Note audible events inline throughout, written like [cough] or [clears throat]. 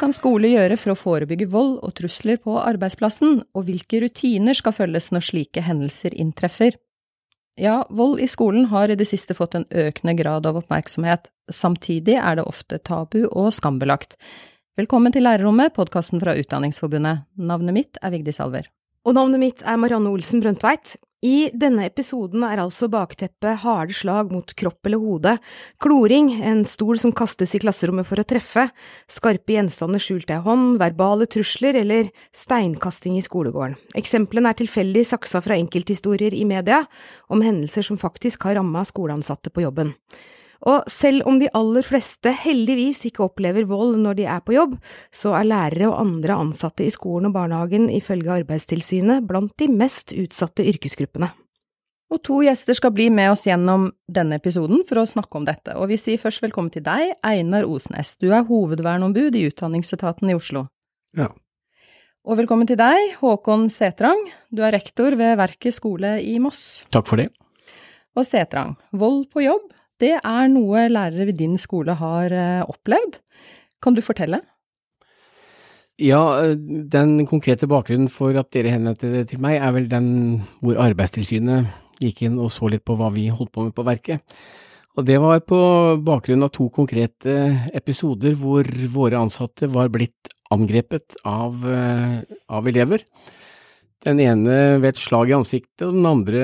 kan skole gjøre for å forebygge vold og trusler på arbeidsplassen, og hvilke rutiner skal følges når slike hendelser inntreffer? Ja, vold i skolen har i det siste fått en økende grad av oppmerksomhet, samtidig er det ofte tabu og skambelagt. Velkommen til Lærerrommet, podkasten fra Utdanningsforbundet. Navnet mitt er Vigdis Alver. Og navnet mitt er Marianne Olsen Brøndtveit. I denne episoden er altså bakteppet harde slag mot kropp eller hode, kloring, en stol som kastes i klasserommet for å treffe, skarpe gjenstander skjult i hånd, verbale trusler eller steinkasting i skolegården. Eksemplene er tilfeldig saksa fra enkelthistorier i media om hendelser som faktisk har ramma skoleansatte på jobben. Og selv om de aller fleste heldigvis ikke opplever vold når de er på jobb, så er lærere og andre ansatte i skolen og barnehagen ifølge Arbeidstilsynet blant de mest utsatte yrkesgruppene. Og to gjester skal bli med oss gjennom denne episoden for å snakke om dette, og vi sier først velkommen til deg, Einar Osnes. Du er hovedverneombud i Utdanningsetaten i Oslo. Ja. Og velkommen til deg, Håkon Setrang. Du er rektor ved Verket skole i Moss. Takk for det. Og Setrang, vold på jobb, det er noe lærere ved din skole har eh, opplevd. Kan du fortelle? Ja, den konkrete bakgrunnen for at dere henvendte det til meg, er vel den hvor Arbeidstilsynet gikk inn og så litt på hva vi holdt på med på verket. Og det var på bakgrunn av to konkrete episoder hvor våre ansatte var blitt angrepet av, eh, av elever. Den ene ved et slag i ansiktet, og den andre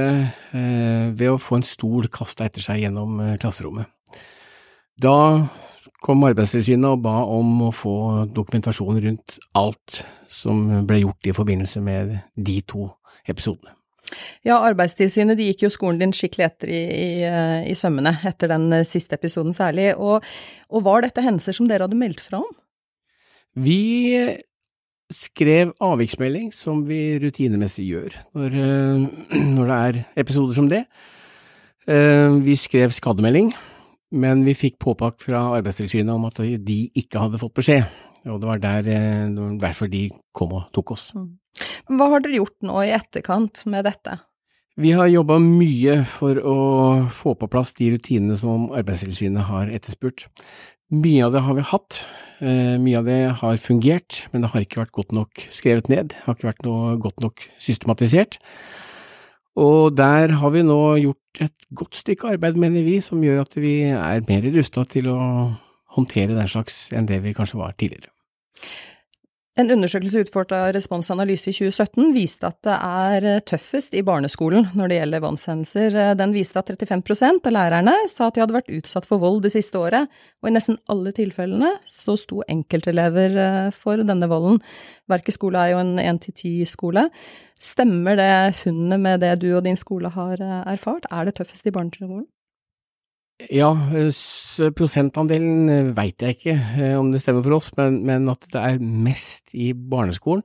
eh, ved å få en stol kasta etter seg gjennom eh, klasserommet. Da kom Arbeidstilsynet og ba om å få dokumentasjon rundt alt som ble gjort i forbindelse med de to episodene. Ja, Arbeidstilsynet de gikk jo skolen din skikkelig etter i, i, eh, i sømmene etter den eh, siste episoden særlig. Og, og var dette hendelser som dere hadde meldt fra om? Vi skrev avviksmelding, som vi rutinemessig gjør når, eh, [clears throat] når, det er episoder som det. Eh, vi skrev skademelding, men vi fikk påpakk fra Arbeidstilsynet om at de ikke hadde fått beskjed. Og det var der, eh, derfor de kom og tok oss. Mm. Hva har dere gjort nå i etterkant med dette? Vi har jobba mye for å få på plass de rutinene som Arbeidstilsynet har etterspurt. Mye av det har vi hatt, eh, mye av det har fungert, men det har ikke vært godt nok skrevet ned, det har ikke vært noe godt nok systematisert. Og der har vi nå gjort et godt stykke arbeid, mener vi, som gjør at vi er mer rusta til å håndtere den slags enn det vi kanskje var tidligere. En undersøkelse utført av Respons Analyse i 2017 viste at det er eh, tøffest i barneskolen når det gjelder voldshendelser. Eh, den viste at 35% av lærerne sa at de hadde vært utsatt for vold det siste året, og i nesten alle tilfellene så sto enkeltelever eh, for denne volden. Verket skole er jo en 1-10-skole. Stemmer det funnet med det du og din skole har erfart? Er det tøffest i barneskolen? Ja, prosentandelen eh, veit jeg ikke eh, om det stemmer for oss, men, men, at det er mest i barneskolen.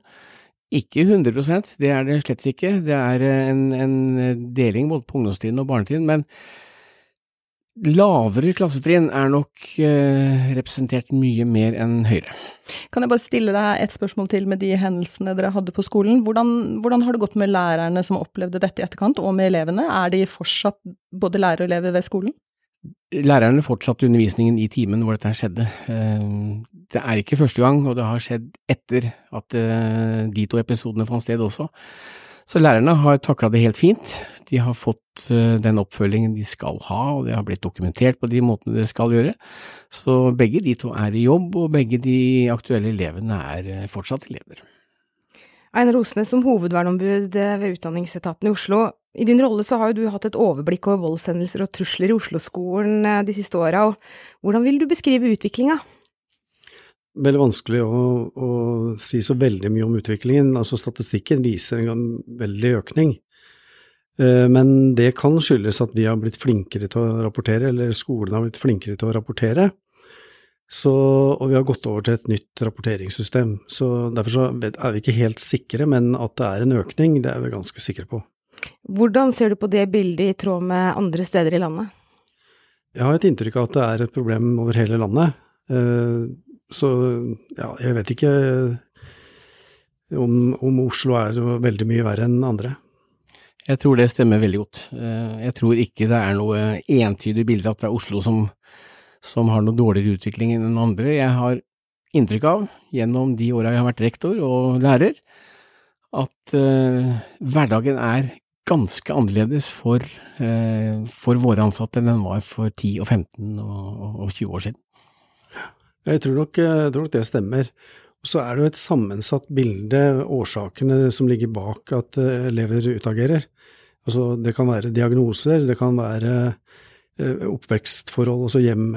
Ikke 100% det er det slett ikke. Det er eh, en, en deling både på ungdomstiden og barnetiden, men lavere klassetrinn er nok eh, representert mye mer enn høyere. Kan jeg bare stille deg et spørsmål til med de hendelsene dere hadde på skolen. Hvordan, hvordan har det gått med lærerne som opplevde dette i etterkant, og med elevene? Er de fortsatt både lærere og elever ved skolen? Lærerne fortsatte undervisningen i timen hvor dette skjedde. Eh, det er ikke første gang, og det har skjedd etter at eh, de to episodene fant sted også. Så lærerne har takla det helt fint. De har fått eh, den oppfølgingen de skal ha, og det har blitt dokumentert på de måtene det skal gjøre. Så begge de to er i jobb, og begge de aktuelle elevene er fortsatt elever. Einar Osnes, som hovedverneombud ved Utdanningsetaten i Oslo, i din rolle så har jo du hatt et overblikk over voldshendelser og trusler i Oslo-skolen eh, de siste åra. Hvordan vil du beskrive utviklinga? Veldig vanskelig å, å, si så veldig mye om utviklingen. Altså Statistikken viser en veldig økning. Eh, men det kan skyldes at vi har blitt flinkere til å rapportere, eller skolen har blitt flinkere til å rapportere. Så, og vi har gått over til et nytt rapporteringssystem. Så Derfor så er vi ikke helt sikre, men at det er en økning, det er vi ganske sikre på. Hvordan ser du på det bildet i tråd med andre steder i landet? Jeg har et inntrykk av at det er et problem over hele landet. Eh, så ja, jeg vet ikke om, om Oslo er veldig mye verre enn andre. Jeg tror det stemmer veldig godt. Eh, jeg tror ikke det er noe entydig bilde at det er Oslo som, som har noe dårligere utvikling enn andre. Jeg har inntrykk av, gjennom de åra jeg har vært rektor og lærer, at uh, hverdagen er ganske annerledes for, uh, for, våre ansatte enn den var for 10 og 15 og, og 20 år siden. Jeg tror nok, jeg tror nok det stemmer. Så er det jo et sammensatt bilde, årsakene som ligger bak at elever utagerer. Altså, det kan være diagnoser, det kan være oppvekstforhold, altså hjem,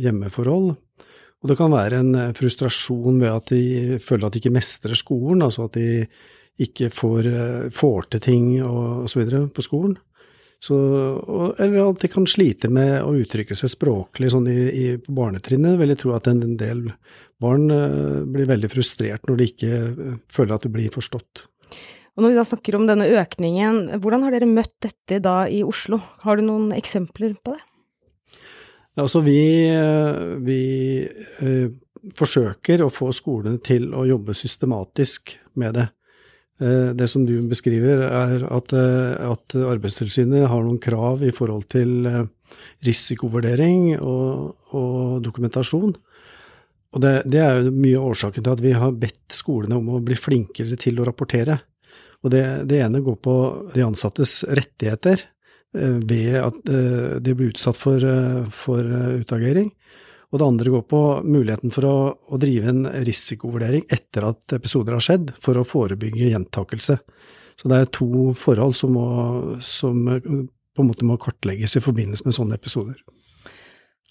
hjemmeforhold. Og det kan være en eh, frustrasjon ved at de føler at de ikke mestrer skolen, altså at de ikke får, eh, får til ting og osv. på skolen. Så, og, eller at de kan slite med å uttrykke seg språklig sånn i, i, på barnetrinnet. Vil jeg tro at en del barn uh, blir veldig frustrert når de ikke uh, føler at de blir forstått. Og Når vi da snakker om denne økningen, hvordan har dere møtt dette da i Oslo? Har du noen eksempler på det? Altså vi, vi uh, forsøker å få skolene til å jobbe systematisk med det. Eh, det som du beskriver, er at, eh, at, Arbeidstilsynet har noen krav i forhold til risikovurdering og, og dokumentasjon. Og det, det, er jo mye årsaken til at vi har bedt skolene om å bli flinkere til å rapportere. Og det, det ene går på de ansattes rettigheter Eh, ved at eh, de blir utsatt for, eh, for utagering. Og det andre går på muligheten for å, å, drive en risikovurdering etter at episoder har skjedd, for å forebygge gjentakelse. Så det er to forhold som, må, som på en måte må kartlegges i forbindelse med sånne episoder.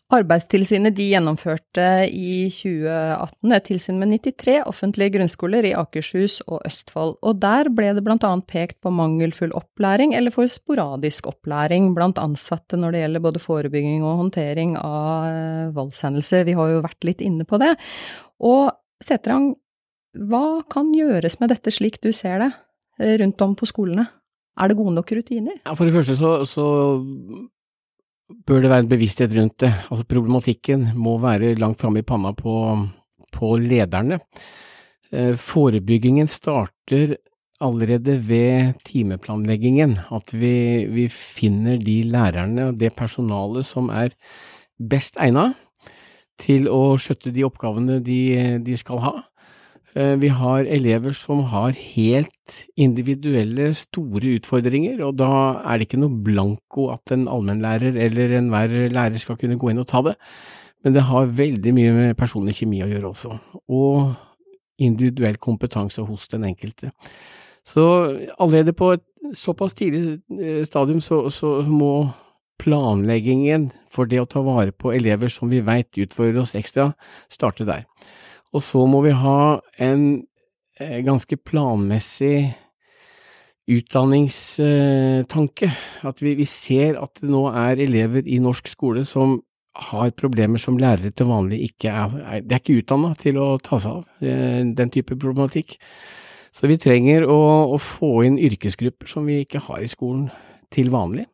Arbeidstilsynet de gjennomførte i 2018 et tilsyn med 93 offentlige grunnskoler i Akershus og Østfold, og der ble det blant annet pekt på mangelfull opplæring eller for sporadisk opplæring blant ansatte når det gjelder både forebygging og håndtering av eh, voldshendelser. Vi har jo vært litt inne på det. Og Setrang, hva kan gjøres med dette slik du ser det eh, rundt om på skolene? Er det gode nok rutiner? Ja, for det første så, så bør det være en bevissthet rundt det. Altså Problematikken må være langt framme i panna på, på lederne. Eh, forebyggingen starter allerede ved timeplanleggingen. At vi, vi finner de lærerne og det personalet som er best egnet til å skjøtte de oppgavene de, de skal ha. Eh, vi har elever som har helt individuelle, store utfordringer, og da er det ikke noe blanko at en allmennlærer eller enhver lærer skal kunne gå inn og ta det. Men det har veldig mye med personlig kjemi å gjøre også, og individuell kompetanse hos den enkelte. Så allerede på et såpass tidlig eh, stadium så, så må planleggingen for det å ta vare på elever som vi veit utfordrer oss ekstra, starte der. Og så må vi ha en eh, ganske planmessig utdanningstanke. At vi, vi, ser at det nå er elever i norsk skole som har problemer som lærere til vanlig ikke er De er ikke utdanna til å ta seg av eh, den type problematikk. Så vi trenger å, å få inn yrkesgrupper som vi ikke har i skolen til vanlig.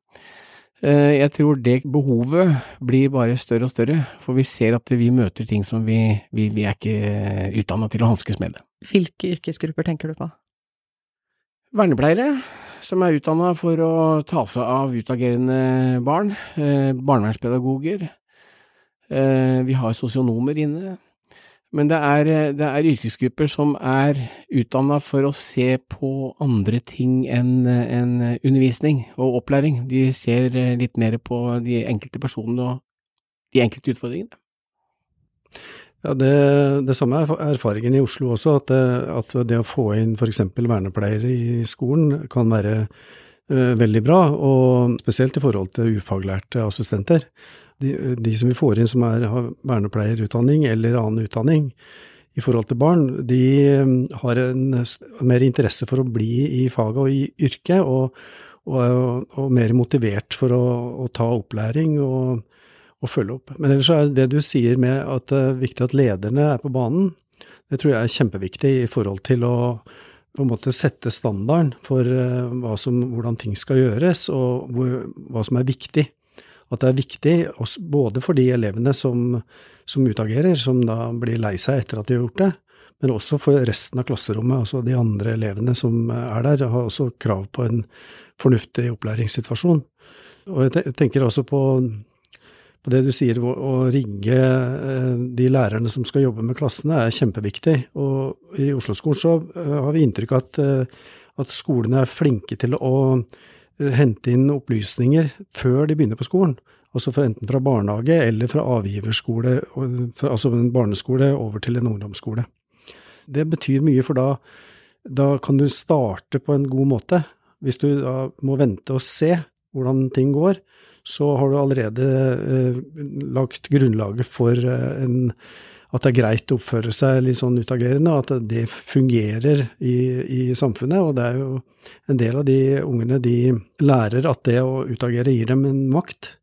Eh, jeg tror det behovet blir bare større og større, for vi ser at vi møter ting som vi, vi, vi er ikke utdanna til å hanskes med det. Hvilke yrkesgrupper tenker du på? Vernepleiere, som er utdanna for å ta seg av utagerende barn. Eh, barnevernspedagoger. Eh, vi har sosionomer inne. Men det er, eh, det er yrkesgrupper som er utdanna for å se på andre ting enn en undervisning og opplæring. De ser eh, litt mer på de enkelte personene og de enkelte utfordringene. Ja, det, det samme er erfaringen i Oslo også, at det, at det å få inn f.eks. vernepleiere i skolen kan være uh, veldig bra, og spesielt i forhold til ufaglærte assistenter de, de, som vi får inn som er, har vernepleierutdanning eller annen utdanning i forhold til barn, de um, har en mer interesse for å bli i faget og i yrket, og, og, og mer motivert for å, å ta opplæring og, og, følge opp. Men ellers er det du sier med at det er viktig at lederne er på banen, det tror jeg er kjempeviktig i forhold til å på en måte sette standarden for uh, som, hvordan ting skal gjøres, og hvor, hva som er viktig at det er viktig både for de elevene som, som utagerer, som da blir lei seg etter at de har gjort det, men også for resten av klasserommet. Altså de andre elevene som er der, har også krav på en fornuftig opplæringssituasjon. Og jeg tenker også på, på det du sier, å, rigge eh, de lærerne som skal jobbe med klassene, er kjempeviktig. Og i Oslo-skolen så eh, har vi inntrykk av at, eh, at skolene er flinke til å hente inn opplysninger før de begynner på skolen. Altså enten fra barnehage eller fra avgiverskole, altså en barneskole over til en ungdomsskole. Det betyr mye, for da, da kan du starte på en god måte. Hvis du da må vente og se hvordan ting går, så har du allerede eh, lagt grunnlaget for eh, en, at det er greit å oppføre seg litt sånn utagerende, at det fungerer i, i, samfunnet. Og det er jo en del av de ungene de lærer at det å utagere gir dem en makt.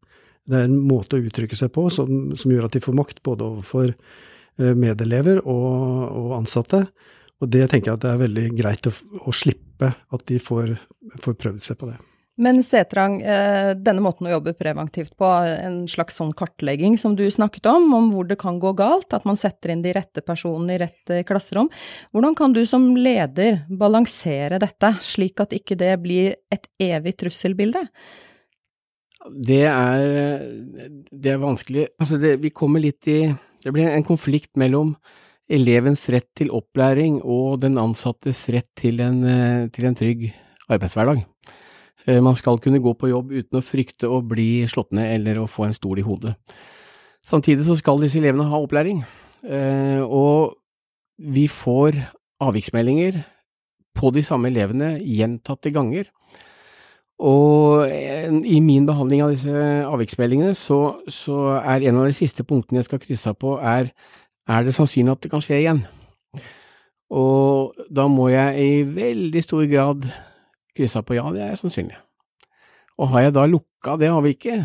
Det er en måte å uttrykke seg på som, som gjør at de får makt både overfor eh, medelever og, og, ansatte. Og det tenker jeg at det er veldig greit å, å slippe at de får, får prøvd seg på det. Men Setrang, eh, denne måten å jobbe preventivt på, en slags sånn kartlegging som du snakket om, om hvor det kan gå galt, at man setter inn de rette personene i rett eh, klasserom. Hvordan kan du som leder balansere dette, slik at ikke det blir et evig trusselbilde? Det er, det er vanskelig. Altså det, vi kommer litt i Det blir en konflikt mellom elevens rett til opplæring og den ansattes rett til en, eh, til en trygg arbeidshverdag. Eh, man skal kunne gå på jobb uten å frykte å bli slått ned eller å få en stol i hodet. Samtidig så skal disse elevene ha opplæring, eh, og vi får avviksmeldinger på de samme elevene gjentatte ganger. Og i min behandling av disse avviksmeldingene, så, så, er en av de siste punktene jeg skal krysse av på, er er det sannsynlig at det kan skje igjen. Og da må jeg i veldig stor grad kryssa på ja, det er sannsynlig. Og har jeg da lukka, det har vi ikke,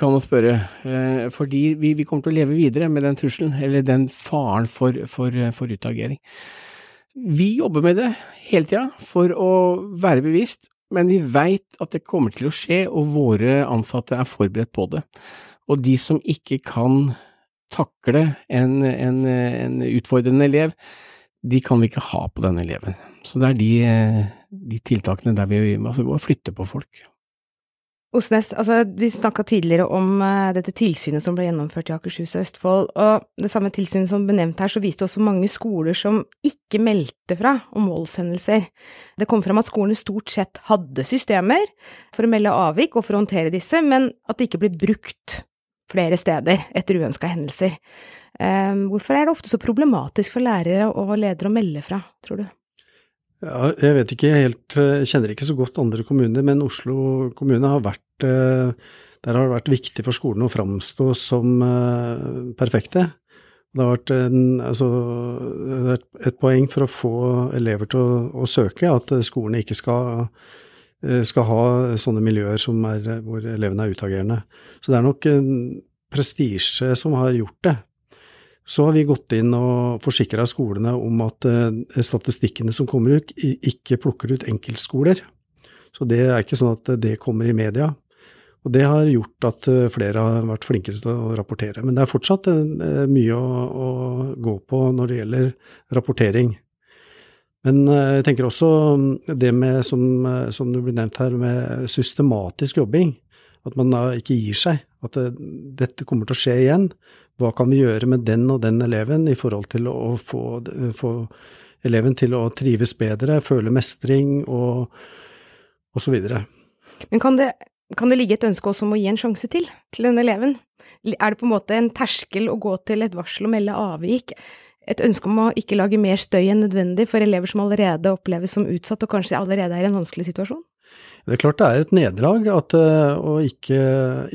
kan man spørre, eh, fordi vi, vi, kommer til å leve videre med den trusselen, eller den faren for, for, for utagering. Vi jobber med det hele tida for å være bevisst, men vi veit at det kommer til å skje, og våre ansatte er forberedt på det. Og de som ikke kan takle en, en, en utfordrende elev, de kan vi ikke ha på denne eleven. Så det er de, de tiltakene der vi altså, må flytte på folk. Osnes, altså vi snakka tidligere om uh, dette tilsynet som ble gjennomført i Akershus og Østfold, og det samme tilsynet som ble her, så viste også mange skoler som ikke meldte fra om voldshendelser. Det kom fram at skolene stort sett hadde systemer for å melde avvik og for å håndtere disse, men at det ikke ble brukt flere steder etter uønska hendelser. Uh, hvorfor er det ofte så problematisk for lærere og ledere å melde fra, tror du? Ja, jeg vet ikke helt, jeg kjenner ikke så godt andre kommuner, men Oslo kommune har vært eh, Der har det vært viktig for skolene å framstå som eh, perfekte. Det har vært en, altså, et poeng for å få elever til å, å søke, at skolene ikke skal Eh, skal ha sånne miljøer er, hvor elevene er utagerende. Så det er nok prestisje som har gjort det. Så har vi gått inn og forsikra skolene om at eh, statistikkene som kommer ut, ikke plukker ut enkeltskoler. Så det er ikke sånn at det kommer i media. Og det har gjort at eh, flere har vært flinkere til å rapportere. Men det er fortsatt mye å, gå på når det gjelder rapportering. Men eh, jeg tenker også mm, det med, som, eh, som det blir nevnt her, med systematisk jobbing. At man da ikke gir seg. At eh, dette kommer til å skje igjen. Hva kan vi gjøre med den og den eleven i forhold til å få, få eleven til å trives bedre, føle mestring og så videre. Men kan det, kan det ligge et ønske også om å gi en sjanse til, til denne eleven? Er det på en måte en terskel å gå til et varsel og melde avvik? et ønske om å ikke lage mer støy enn nødvendig for elever som allerede oppleves som utsatt og kanskje allerede er i en vanskelig situasjon? Det er klart det er et nederlag uh, å ikke,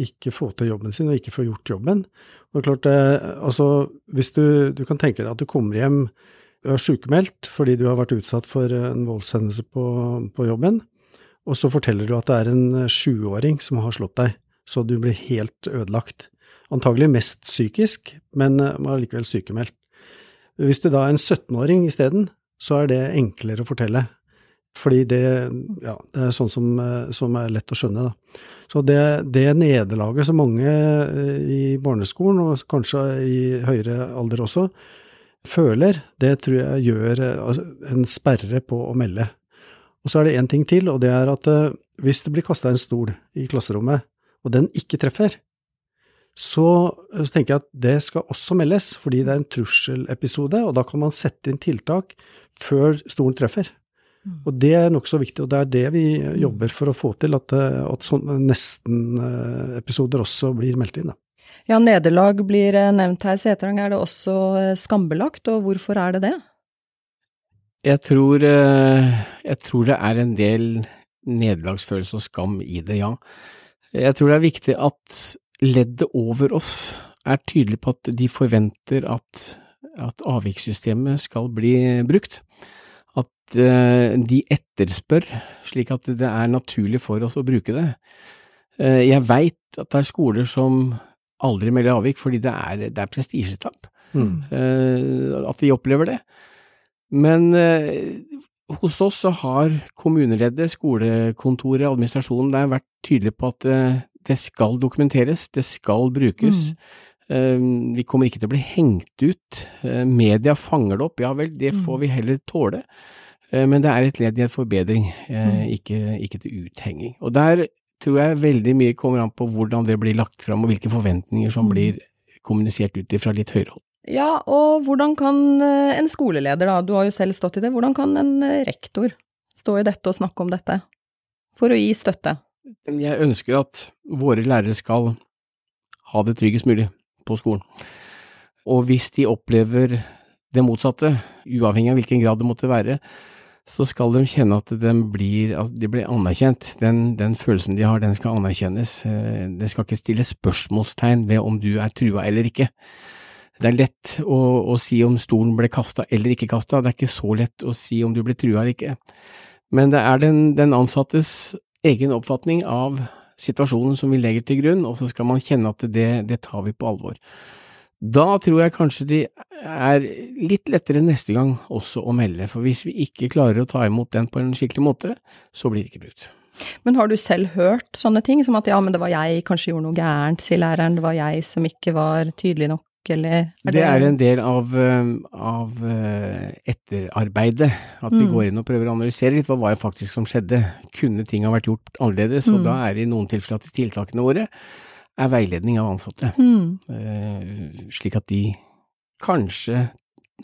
ikke, få til jobben sin og ikke få gjort jobben. Det er klart det, altså, hvis du, du, kan tenke deg at du kommer hjem og er sykemeldt fordi du har vært utsatt for en voldshendelse på, på jobben, og så forteller du at det er en sjuåring som har slått deg, så du blir helt ødelagt. Antagelig mest psykisk, men uh, allikevel sykemeldt. Hvis du da er en 17-åring isteden, så er det enklere å fortelle. Fordi det, ja, det er sånn som, som, er lett å skjønne. Da. Så det, det nederlaget som mange eh, i barneskolen, og kanskje i høyere alder også, føler, det tror jeg gjør altså, en sperre på å melde. Og så er det én ting til, og det er at eh, hvis det blir kasta en stol i klasserommet, og den ikke treffer, så, så, tenker jeg at det skal også meldes, fordi det er en trusselepisode, og da kan man sette inn tiltak før stolen treffer. Mm. Og det er nokså viktig, og det er det vi jobber for å få til, at, at sånne nesten-episoder også blir meldt inn. Da. Ja, nederlag blir eh, nevnt her. Seterang, er det også eh, skambelagt, og hvorfor er det det? Jeg tror, eh, jeg tror det er en del nederlagsfølelse og skam i det, ja. Jeg tror det er viktig at leddet over oss er tydelig på at de forventer at, at avvikssystemet skal bli brukt. At de etterspør, slik at det er naturlig for oss å bruke det. Jeg veit at det er skoler som aldri melder avvik, fordi det er, det er prestisjetap. Mm. Uh, at vi opplever det. Men hos oss så har kommuneleddet, skolekontoret, administrasjonen der vært tydelige på at det skal dokumenteres, det skal brukes. Mm. vi kommer ikke til å bli hengt ut. media fanger det opp, ja vel, det får mm. vi heller tåle. Men det er et ledd i en forbedring, mm. ikke, ikke til uthenging. Og der tror jeg veldig mye kommer an på hvordan det blir lagt fram, og hvilke forventninger som mm. blir kommunisert ut fra litt høyere hold. Ja, og hvordan kan eh, en skoleleder, da, du har jo selv stått i det, hvordan kan en eh, rektor stå i dette og snakke om dette, for å gi støtte? Jeg ønsker at våre lærere skal ha det tryggest mulig på skolen. Og hvis de opplever det motsatte, uavhengig av hvilken grad det måtte være, så skal de kjenne at blir, at de blir anerkjent. Den, den, følelsen de har, den skal anerkjennes. Eh, det skal ikke stilles spørsmålstegn ved om du er trua eller ikke. Det er lett å, å si om stolen ble kasta eller ikke kasta, det er ikke så lett å si om du ble trua eller ikke. Men det er den, den ansattes egen oppfatning av situasjonen som vi legger til grunn, og så skal man kjenne at det, det tar vi på alvor. Da tror jeg kanskje de er litt lettere neste gang også å melde, for hvis vi ikke klarer å ta imot den på en skikkelig måte, så blir det ikke brukt. Men har du selv hørt sånne ting, som at ja, men det var jeg kanskje gjorde noe gærent, sier læreren, det var jeg som ikke var tydelig nok, eller er det Det er en del av, av eh, etterarbeidet, at vi mm. går inn og prøver å analysere litt hva var det faktisk som skjedde. Kunne ting ha vært gjort annerledes? Mm. Da er det i noen tilfeller at tiltakene våre er veiledning av ansatte, mm. eh, slik at de kanskje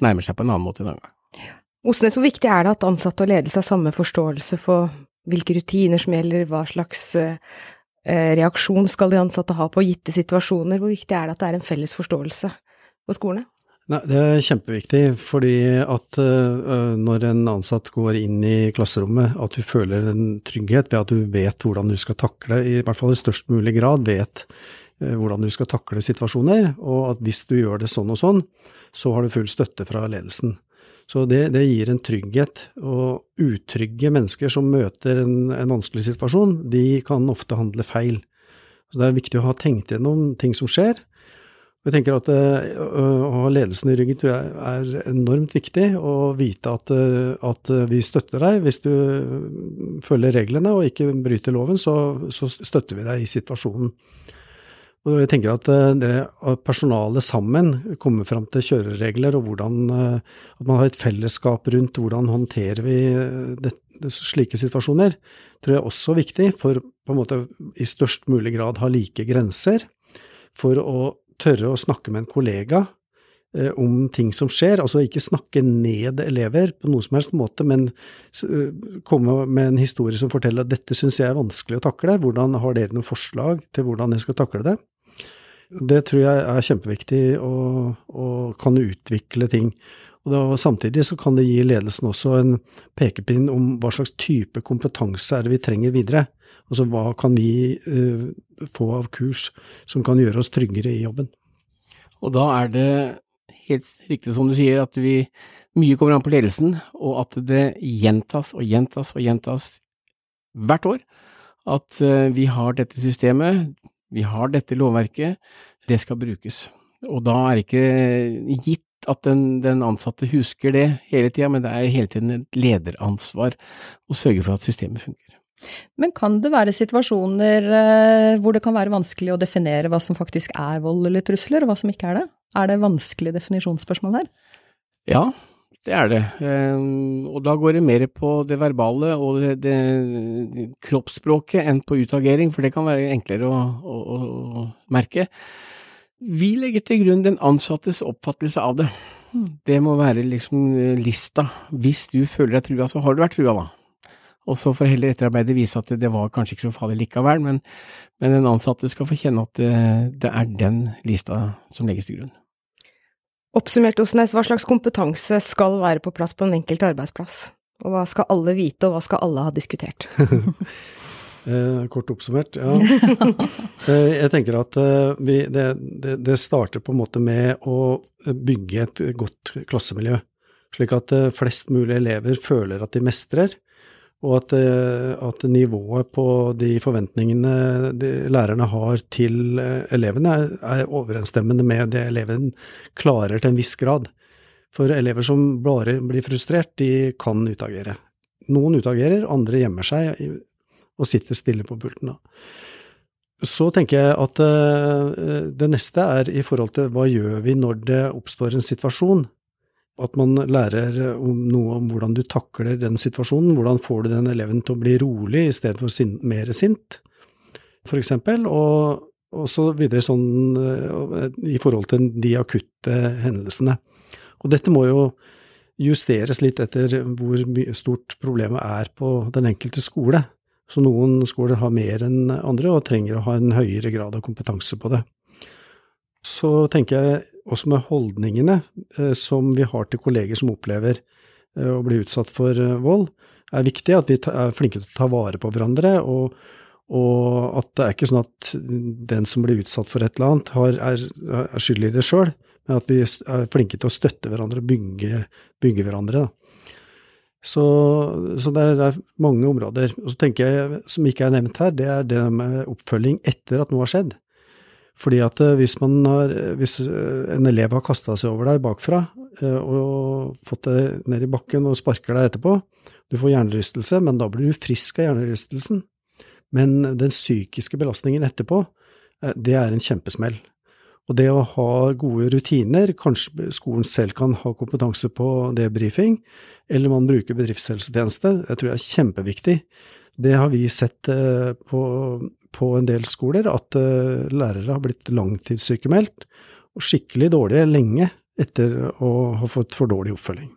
nærmer seg på en annen måte en annen gang. Osnes, hvor viktig er det at ansatte og ledelse har samme forståelse for hvilke rutiner som gjelder, hva slags eh, reaksjon skal de ansatte ha på gitte situasjoner, hvor viktig er det at det er en felles forståelse på skolene? Nei, Det er kjempeviktig, fordi at uh, når en ansatt går inn i klasserommet, at du føler en trygghet ved at du vet hvordan du skal takle, i hvert fall i størst mulig grad vet uh, hvordan du skal takle situasjoner, og at hvis du gjør det sånn og sånn, så har du full støtte fra ledelsen. Så det, det gir en trygghet, og utrygge mennesker som møter en, en vanskelig situasjon, de kan ofte handle feil. Så det er viktig å ha tenkt gjennom ting som skjer, jeg tenker at eh, å ha ledelsen i ryggen tror jeg er enormt viktig, å vite at, eh, at, vi støtter deg. Hvis du følger reglene og ikke bryter loven, så, så støtter vi deg i situasjonen. Og jeg tenker at eh, det at personalet sammen kommer fram til kjøreregler, og hvordan, at man har et fellesskap rundt hvordan håndterer vi det, slike situasjoner, tror jeg er også viktig for på en måte i størst mulig grad ha like grenser. For å tørre å snakke med en kollega eh, om ting som skjer, altså ikke snakke ned elever på noen som helst måte, men eh, komme med en historie som forteller at dette syns jeg er vanskelig å takle, hvordan har dere noen forslag til hvordan jeg skal takle det? Det tror jeg er kjempeviktig og, og kan utvikle ting. Og da, Samtidig så kan det gi ledelsen også en pekepinn om hva slags type kompetanse er det vi trenger videre. Altså hva kan vi uh, få av kurs som kan gjøre oss tryggere i jobben. Og da er det helt riktig som du sier, at vi mye kommer an på ledelsen, og at det gjentas og gjentas og gjentas hvert år. At uh, vi har dette systemet, vi har dette lovverket, det skal brukes. Og da er det ikke gitt at den, den ansatte husker det hele tida, men det er hele tiden et lederansvar å sørge for at systemet funker. Men kan det være situasjoner eh, hvor det kan være vanskelig å definere hva som faktisk er vold eller trusler, og hva som ikke er det? Er det vanskelig definisjonsspørsmål her? Ja, det er det. Eh, og da går det mer på det verbale og det, det kroppsspråket enn på utagering, for det kan være enklere å, å, å merke. Vi legger til grunn den ansattes oppfattelse av det. Det må være liksom eh, lista. Hvis du føler deg trua, så har du vært trua, da. Og så får heller etterarbeidet vise at det var kanskje ikke så farlig likevel, men, men den ansatte skal få kjenne at det, det er den lista som legges til grunn. Oppsummert, Osnes, hva slags kompetanse skal være på plass på en enkelt arbeidsplass? Og hva skal alle vite, og hva skal alle ha diskutert? [laughs] Eh, kort oppsummert, ja. [laughs] eh, jeg tenker at eh, vi, det, det, det, starter på en måte med å bygge et godt klassemiljø, slik at eh, flest mulig elever føler at de mestrer, og at, eh, at nivået på de forventningene de lærerne har til eh, elevene, er, er overensstemmende med det eleven klarer til en viss grad. For elever som bare blir frustrert, de kan utagere. Noen utagerer, andre gjemmer seg og sitter stille på pulten. Så tenker jeg at uh, det neste er i forhold til hva gjør vi når det oppstår en situasjon? At man lærer om noe om hvordan du takler den situasjonen. Hvordan får du den eleven til å bli rolig i stedet for sin, mer sint, eksempel. Og, og så videre sånn uh, i forhold til de akutte hendelsene. Og dette må jo justeres litt etter hvor stort problemet er på den enkelte skole. Så noen skoler har mer enn andre og trenger å ha en høyere grad av kompetanse på det. Så tenker jeg også med holdningene eh, som vi har til kolleger som opplever eh, å bli utsatt for eh, vold, er viktig at vi er flinke til å ta vare på hverandre, og, og at det er ikke sånn at den som blir utsatt for et eller annet, har, er, er skyld i det sjøl, men at vi er flinke til å støtte hverandre og bygge, bygge hverandre. Da. Så, så det, er, mange områder. Og så tenker jeg, som ikke er nevnt her, det er det med oppfølging etter at noe har skjedd. Fordi at eh, hvis, har, hvis eh, en elev har kasta seg over deg bakfra eh, og fått deg ned i bakken og sparker deg etterpå, du får hjernerystelse, men da blir du frisk av hjernerystelsen. Men den psykiske belastningen etterpå, det er en kjempesmell. Og det å ha gode rutiner, kanskje skolen selv kan ha kompetanse på debrifing, eller man bruker bedriftshelsetjeneste, det tror jeg er kjempeviktig. Det har vi sett eh, på, på en del skoler, at eh, lærere har blitt langtidssykemeldt og skikkelig dårlige lenge etter å ha fått for dårlig oppfølging.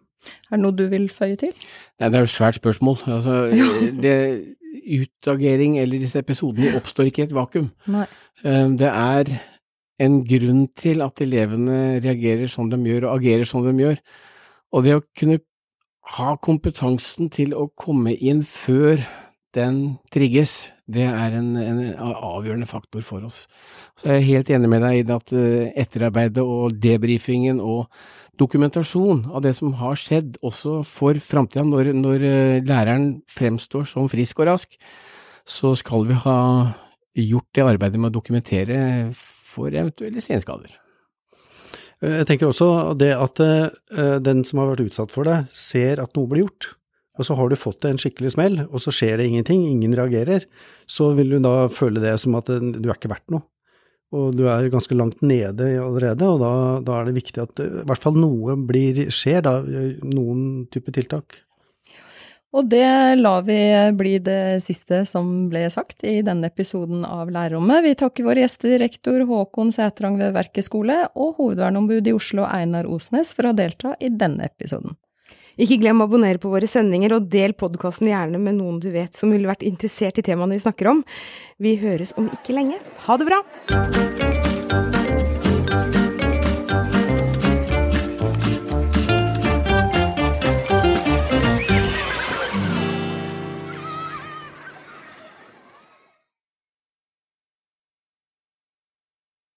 Er det noe du vil føye til? Nei, det er jo et svært spørsmål. Altså, [laughs] det, utagering eller disse episodene oppstår ikke i et vakuum. Nei. Eh, det er en grunn til at elevene reagerer som de gjør og agerer som de gjør. Og det å kunne ha kompetansen til å komme inn før den trigges, det er en, en avgjørende faktor for oss. Så jeg er helt enig med deg i at eh, etterarbeidet og debrifingen og dokumentasjon av det som har skjedd, også for framtida, når, når eh, læreren fremstår som frisk og rask, så skal vi ha gjort det arbeidet med å dokumentere for eventuelle senskader. Jeg tenker også det at eh, den som har vært utsatt for det, ser at noe blir gjort. Og så har du fått en skikkelig smell, og så skjer det ingenting, ingen reagerer. Så vil du da føle det som at du er ikke verdt noe. Og du er ganske langt nede allerede, og da, da er det viktig at i hvert fall noe blir, skjer, da, noen type tiltak. Og det lar vi bli det siste som ble sagt i denne episoden av Lærerrommet. Vi takker våre gjester, rektor Håkon Sætrang ved Verket skole og hovedverneombud i Oslo Einar Osnes for å delta i denne episoden. Ikke glem å abonnere på våre sendinger, og del podkasten gjerne med noen du vet som ville vært interessert i temaene vi snakker om. Vi høres om ikke lenge. Ha det bra!